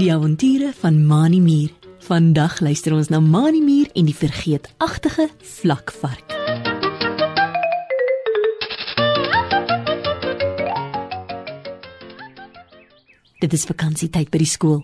Die avonture van Mani Mier. Vandag luister ons na Mani Mier en die vergeetagtige vlakvark. Dit is vakansietyd by die skool.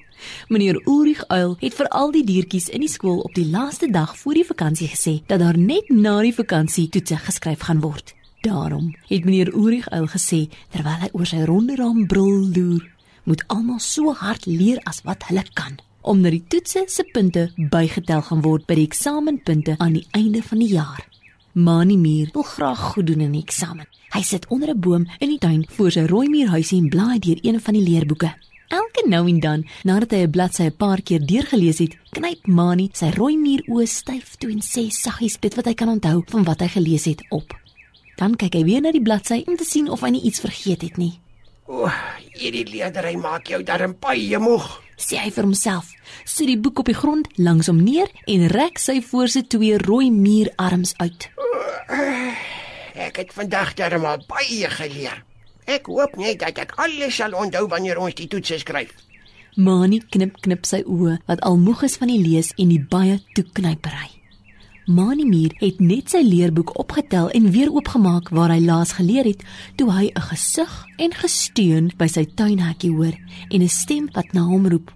Meneer Ulrich Uil het vir al die diertjies in die skool op die laaste dag voor die vakansie gesê dat daar net na die vakansie toetse geskryf gaan word. Daarom het meneer Ulrich Uil gesê terwyl hy oor sy ronde raam brul loer, moet almal so hard leer as wat hulle kan omdat die toetse se punte bygetel gaan word by die eksamenpunte aan die einde van die jaar. Mani Mier wil graag goed doen in die eksamen. Hy sit onder 'n boom in die tuin voor sy rooi muurhuisie en blaai deur een van die leerboeke. Elke nou en dan, nadat hy 'n bladsy 'n paar keer deurgelees het, knyp Mani sy rooi muur oë styf toe en sê saggies dit wat hy kan onthou van wat hy gelees het op. Dan kyk hy weer na die bladsy om te sien of hy nie iets vergeet het nie. O, hierdie leerdery maak jou darm baie moeg. Sê hy vir homself, sit die boek op die grond langs hom neer en rek sy voorste twee rooi muurarms uit. Ek het vandag darm al baie geleer. Ek hoop net dat ek alles sal onthou wanneer ons die toetse skryf. Mani knip knip sy oë wat al moeg is van die lees en die baie toeknypery. Mani Mier het net sy leerboek opgetel en weer oopgemaak waar hy laas geleer het, toe hy 'n gesug en gesteun by sy tuinhekkie hoor en 'n stem wat na hom roep.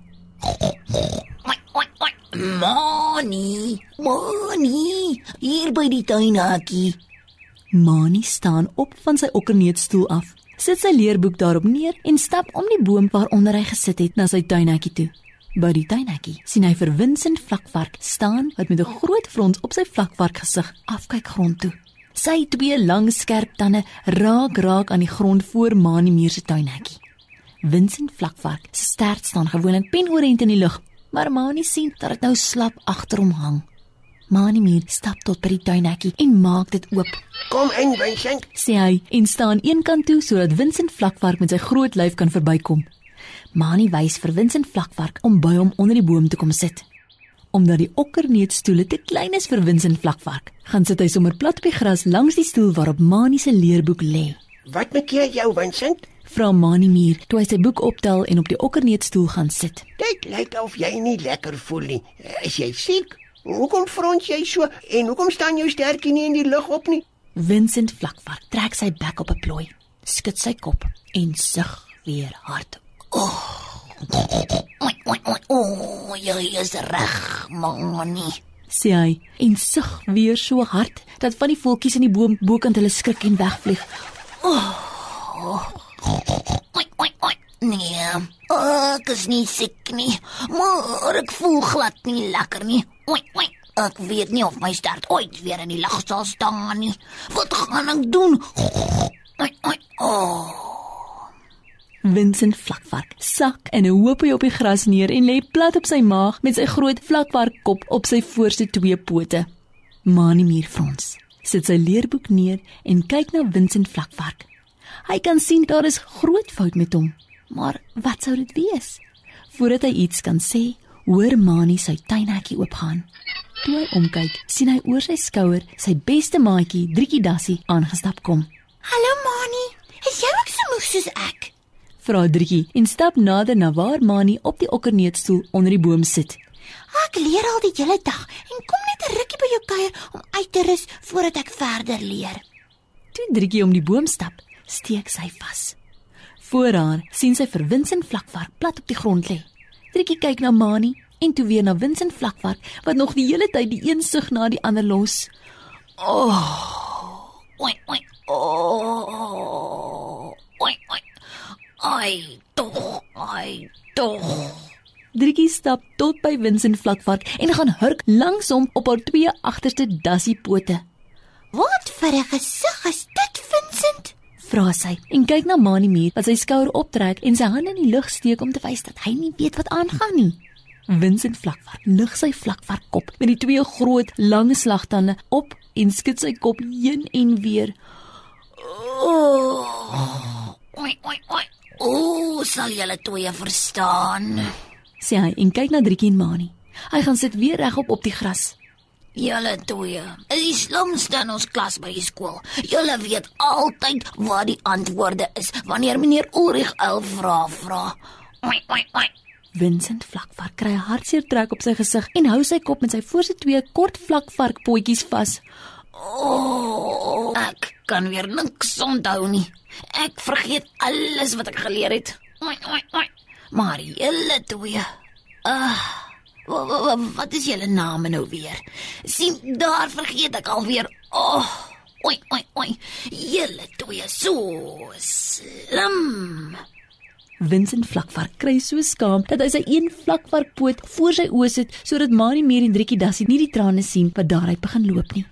Oi, oi, oi. Mani, Mani, hier by die tuinhakkie. Mani staan op van sy okkerneetstoel af, sit sy leerboek daarop neer en stap om die boom waaronder hy gesit het na sy tuinhekkie toe. By die tuinhekkie sien hy vir Vincent vlakvark staan wat met 'n groot frons op sy vlakvark gesig afkyk grond toe. Sy twee lang skerp tande raak raak aan die grond voor Mani Muur se tuinhekkie. Vincent vlakvark se stert staan gewoonlik penoorent in die lug, maar Mani sien dat dit nou slap agter hom hang. Mani Muur stap tot by die tuinhekkie en maak dit oop. Kom in, Vincent. Sê hy en staan eenkant toe sodat Vincent vlakvark met sy groot lyf kan verbykom. Mani wys vir Vincent vlakvark om by hom onder die boom te kom sit. Omdat die okkerneetstoele te klein is vir Vincent vlakvark, gaan sit hy sommer plat op die gras langs die stoel waarop Mani se leerboek lê. Wat maak jy jou, Vincent? Vra Mani Muur toe hy sy boek optel en op die okkerneetstoel gaan sit. Dit lyk of jy nie lekker voel nie. Is jy siek? Hoekom frons jy so en hoekom staan jou stertjie nie in die lug op nie? Vincent vlakvark trek sy bek op 'n plooi, skud sy kop en sug weer hard. Oi, oi, oi. O, jy is reg, Mani. sê hy en sug weer so hard dat van die voeltjies in die boom bokant hulle skrik en wegvlieg. Oi, oi, oi. Nee, ek is nie siek nie, maar ek voel glad nie lekker nie. Oi, oi. Ek weet nie of my stert ooit weer in die lug sal staan nie. Wat gaan ek doen? Oi, oi. Oh. Vincent vlakvark sak in 'n hoopie op die gras neer en lê plat op sy maag met sy groot vlakvarkkop op sy voorste twee pote. Mani Muur frons. Sit sy leerboek neer en kyk na Vincent vlakvark. Hy kan sien daar is groot fout met hom. Maar wat sou dit wees? Voordat hy iets kan sê, hoor Mani sy tuinhekkie oopgaan. Toe hy omkyk, sien hy oor sy skouer sy beste maatjie, Drietjie Dassie, aangestap kom. Hallo Mani, is jy ook so moeg soos ek? Vra Drietjie en stap nader na waar Mani op die okkerneetstoel onder die boom sit. Ek leer al die hele dag en kom net 'n rukkie by jou kuier om uit te rus voordat ek verder leer. Toe Drietjie om die boom stap, steek sy vas. Voor haar sien sy vir Vincent vlakvark plat op die grond lê. Drietjie kyk na Mani en toe weer na Vincent vlakvark wat nog die hele tyd die een sug na die ander los. Oi, oi. Oh. Ai, tog, ai, tog. Drietjie stap tot by Vincent vlakvark en gaan hurk langs hom op haar twee agterste dassiepote. Wat vir 'n gesig is dit, Vincent? Vra sy en kyk na Mani Muur wat sy skouer optrek en sy hande in die lug steek om te wys dat hy nie weet wat aangaan nie. Vincent vlakvark lig sy vlakvark kop met die twee groot lang slagtande op en skud sy kop heen en weer. Oi, oi, oi. O, sal julle twee verstaan? sê hy en kyk na Drietjie en Mani. Hy gaan sit weer regop op die gras. Julle twee is die slimste in ons klas by die skool. Julle weet altyd wat die antwoorde is wanneer meneer Ulrich uil vra vra. Oi oi oi. Vincent Vlakvark kry 'n hartseer trek op sy gesig en hou sy kop met sy voorste twee kort vlakvarkpotjies vas. Oh, ek kan weer niks onthou nie. Ek vergeet alles wat ek geleer het. Oi oi oi. Maar julle twee. Ah. Wa, wa, wa, wat is julle name nou weer? Sien, daar vergeet ek alweer. Oh. Oi oi oi. Julle twee so slim. Vincent Vlakvark kry so skaam dat hy sy een vlakvarkpoot voor sy oë sit sodat Mani meer en Driekie Dassie nie die trane sien wat daaruit begin loop nie.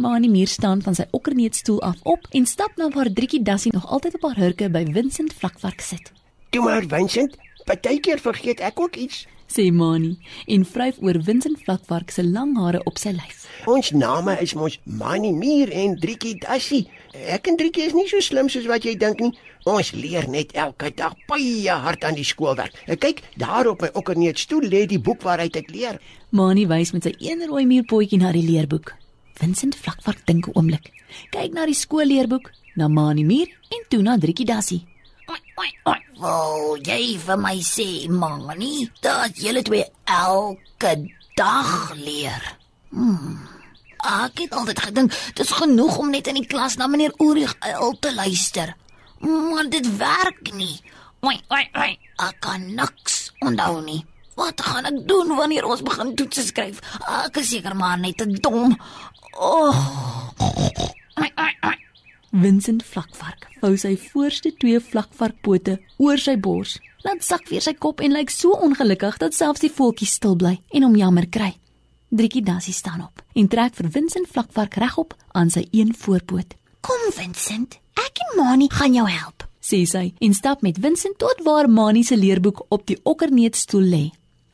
Mani meer staan van sy okkerneetstoel af op en stap na waar Driekie Dassie nog altyd op haar hurke by Vincent Vlakvark sit. Toe maar Vincent, partykeer vergeet ek ook iets. Sê Mani en vryf oor Vincent Vlakvark se lang hare op sy lyf. Ons name is mos Mani Mier en Driekie Dassie. Ek en Driekie is nie so slim soos wat jy dink nie. Ons leer net elke dag baie hard aan die skoolwerk. Ek kyk daar op my okkerneetstoel lê die boek waaruit ek leer. Mani wys met sy een rooi muurpotjie na die leerboek. Vincent Vlakvark dink 'n oomblik. Kyk na die skoolleerboek, na Mani Mier en toe na Driekie Dassie. Oi oi oi. Wou jy vir my sê, Mani, dat julle twee elke dag leer? Hmm. Ek het altyd gedink dit is genoeg om net in die klas na meneer Ulrich uil te luister. Maar dit werk nie. Oi oi oi. Ek kan niks onthou nie. Wat gaan ek doen wanneer ons begin toetse skryf? Ek is seker maar net te dom. Oh. Oi oi oi. Vincent Vlakvark vou sy voorste twee vlakvarkpote oor sy bors, laat sak weer sy kop en lyk so ongelukkig dat selfs die voeltjies stil bly en hom jammer kry. Driekie Dassie staan op en trek vir Vincent Vlakvark regop aan sy een voorpoot. Kom Vincent, ek en Mani gaan jou help. Sê sy en stap met Vincent tot waar Mani se leerboek op die okkerneetstoel lê.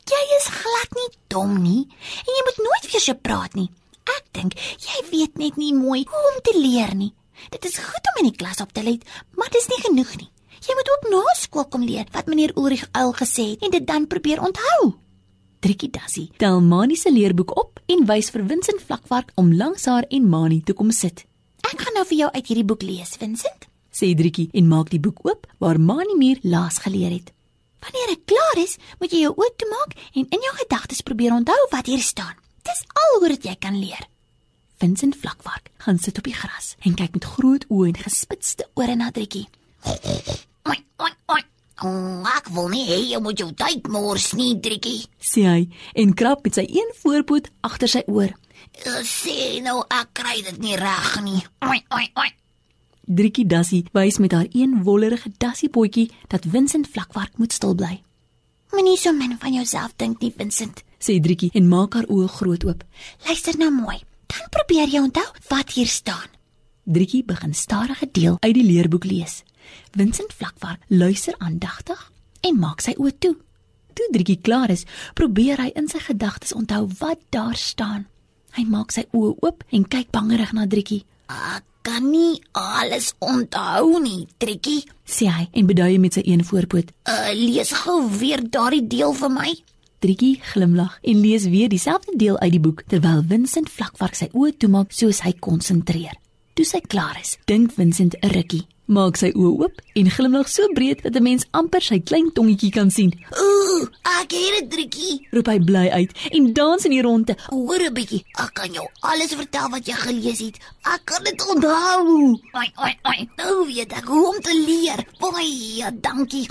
Jy is glad nie dom nie en jy moet nooit weer so praat nie. Ek dink jy weet net nie mooi hoe om te leer nie. Dit is goed om in die klas op te let, maar dis nie genoeg nie. Jy moet ook na skool kom leer wat meneer Ulrich uil gesê het en dit dan probeer onthou. Driekie Dassie tel Mani se leerboek op en wys vir Vincent Vlakvark om langs haar en Mani te kom sit. Ek gaan nou vir jou uit hierdie boek lees, Vincent. Sê Driekie en maak die boek oop waar Mani meer laas geleer het. Wanneer ek klaar is, moet jy jou oë toemaak en in jou gedagtes probeer onthou wat hier staan. Dis al hoe dit jy kan leer. Vincent Vlakvark gaan sit op die gras en kyk met groot oë en gespitste ore na Driekie. Oi oi oi. Oh, ek wil nie hê jy moet jou tyd mors nie, Driekie. Sê hy en krap met sy een voorpoot agter sy oor. Uh, Sê nou ek kry dit nie reg nie. Oi oi oi. Driekie Dassie wys met haar een wollerige dassiepotjie dat Vincent Vlakvark moet stil bly. Moenie so min van jouself dink nie, Vincent. Sê Driekie en maak haar oë groot oop. Luister nou mooi. Dan probeer jy onthou wat hier staan. Driekie begin stadige deel uit die leerboek lees. Vincent Vlakvark luister aandagtig en maak sy oë toe. Toe Driekie klaar is, probeer hy in sy gedagtes onthou wat daar staan. Hy maak sy oë oop en kyk bangerig na Driekie. Ek kan nie alles onthou nie, Driekie. Sê hy en beduie met sy een voorpoot. Uh, lees gou weer daardie deel vir my. Driekie glimlag en lees weer dieselfde deel uit die boek terwyl Vincent Vlakvark sy oë toemaak soos hy konsentreer. Toe sy klaar is, dink Vincent 'n rukkie, maak sy oë oop en glimlag so breed dat 'n mens amper sy klein tongetjie kan sien. Ooh, ek het dit, Driekie. Roep hy bly uit en dans in die ronde. Hoor 'n bietjie. Ek kan jou alles vertel wat jy gelees het. Ek kan dit onthou. Oi, oi, oi. Nou weet ek hoe om te leer. Baie dankie.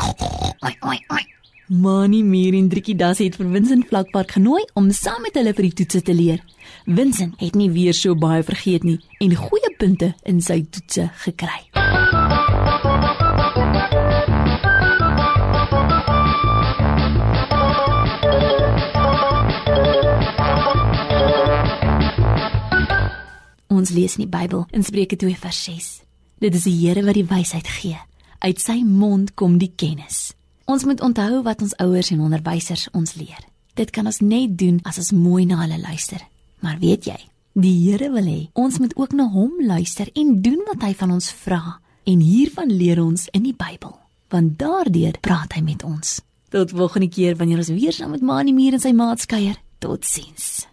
Oi, oi, oi. Mani Mier en Driekie Das het vir Vincent Vlakpark genooi om saam met hulle vir die toetse te leer. Vincent het nie weer so baie vergeet nie en goeie punte in sy toetse gekry. Ons lees in die Bybel in Spreuke 2 vers 6. Dit is die Here wat die wysheid gee. Uit sy mond kom die kennis. Ons moet onthou wat ons ouers en onderwysers ons leer. Dit kan ons net doen as ons mooi na hulle luister. Maar weet jy, die Here wil hê ons moet ook na hom luister en doen wat hy van ons vra. En hiervan leer ons in die Bybel, want daardeur praat hy met ons. Tot volgende keer wanneer ons weer saam met Maanie Muur en sy maats kuier. Totsiens.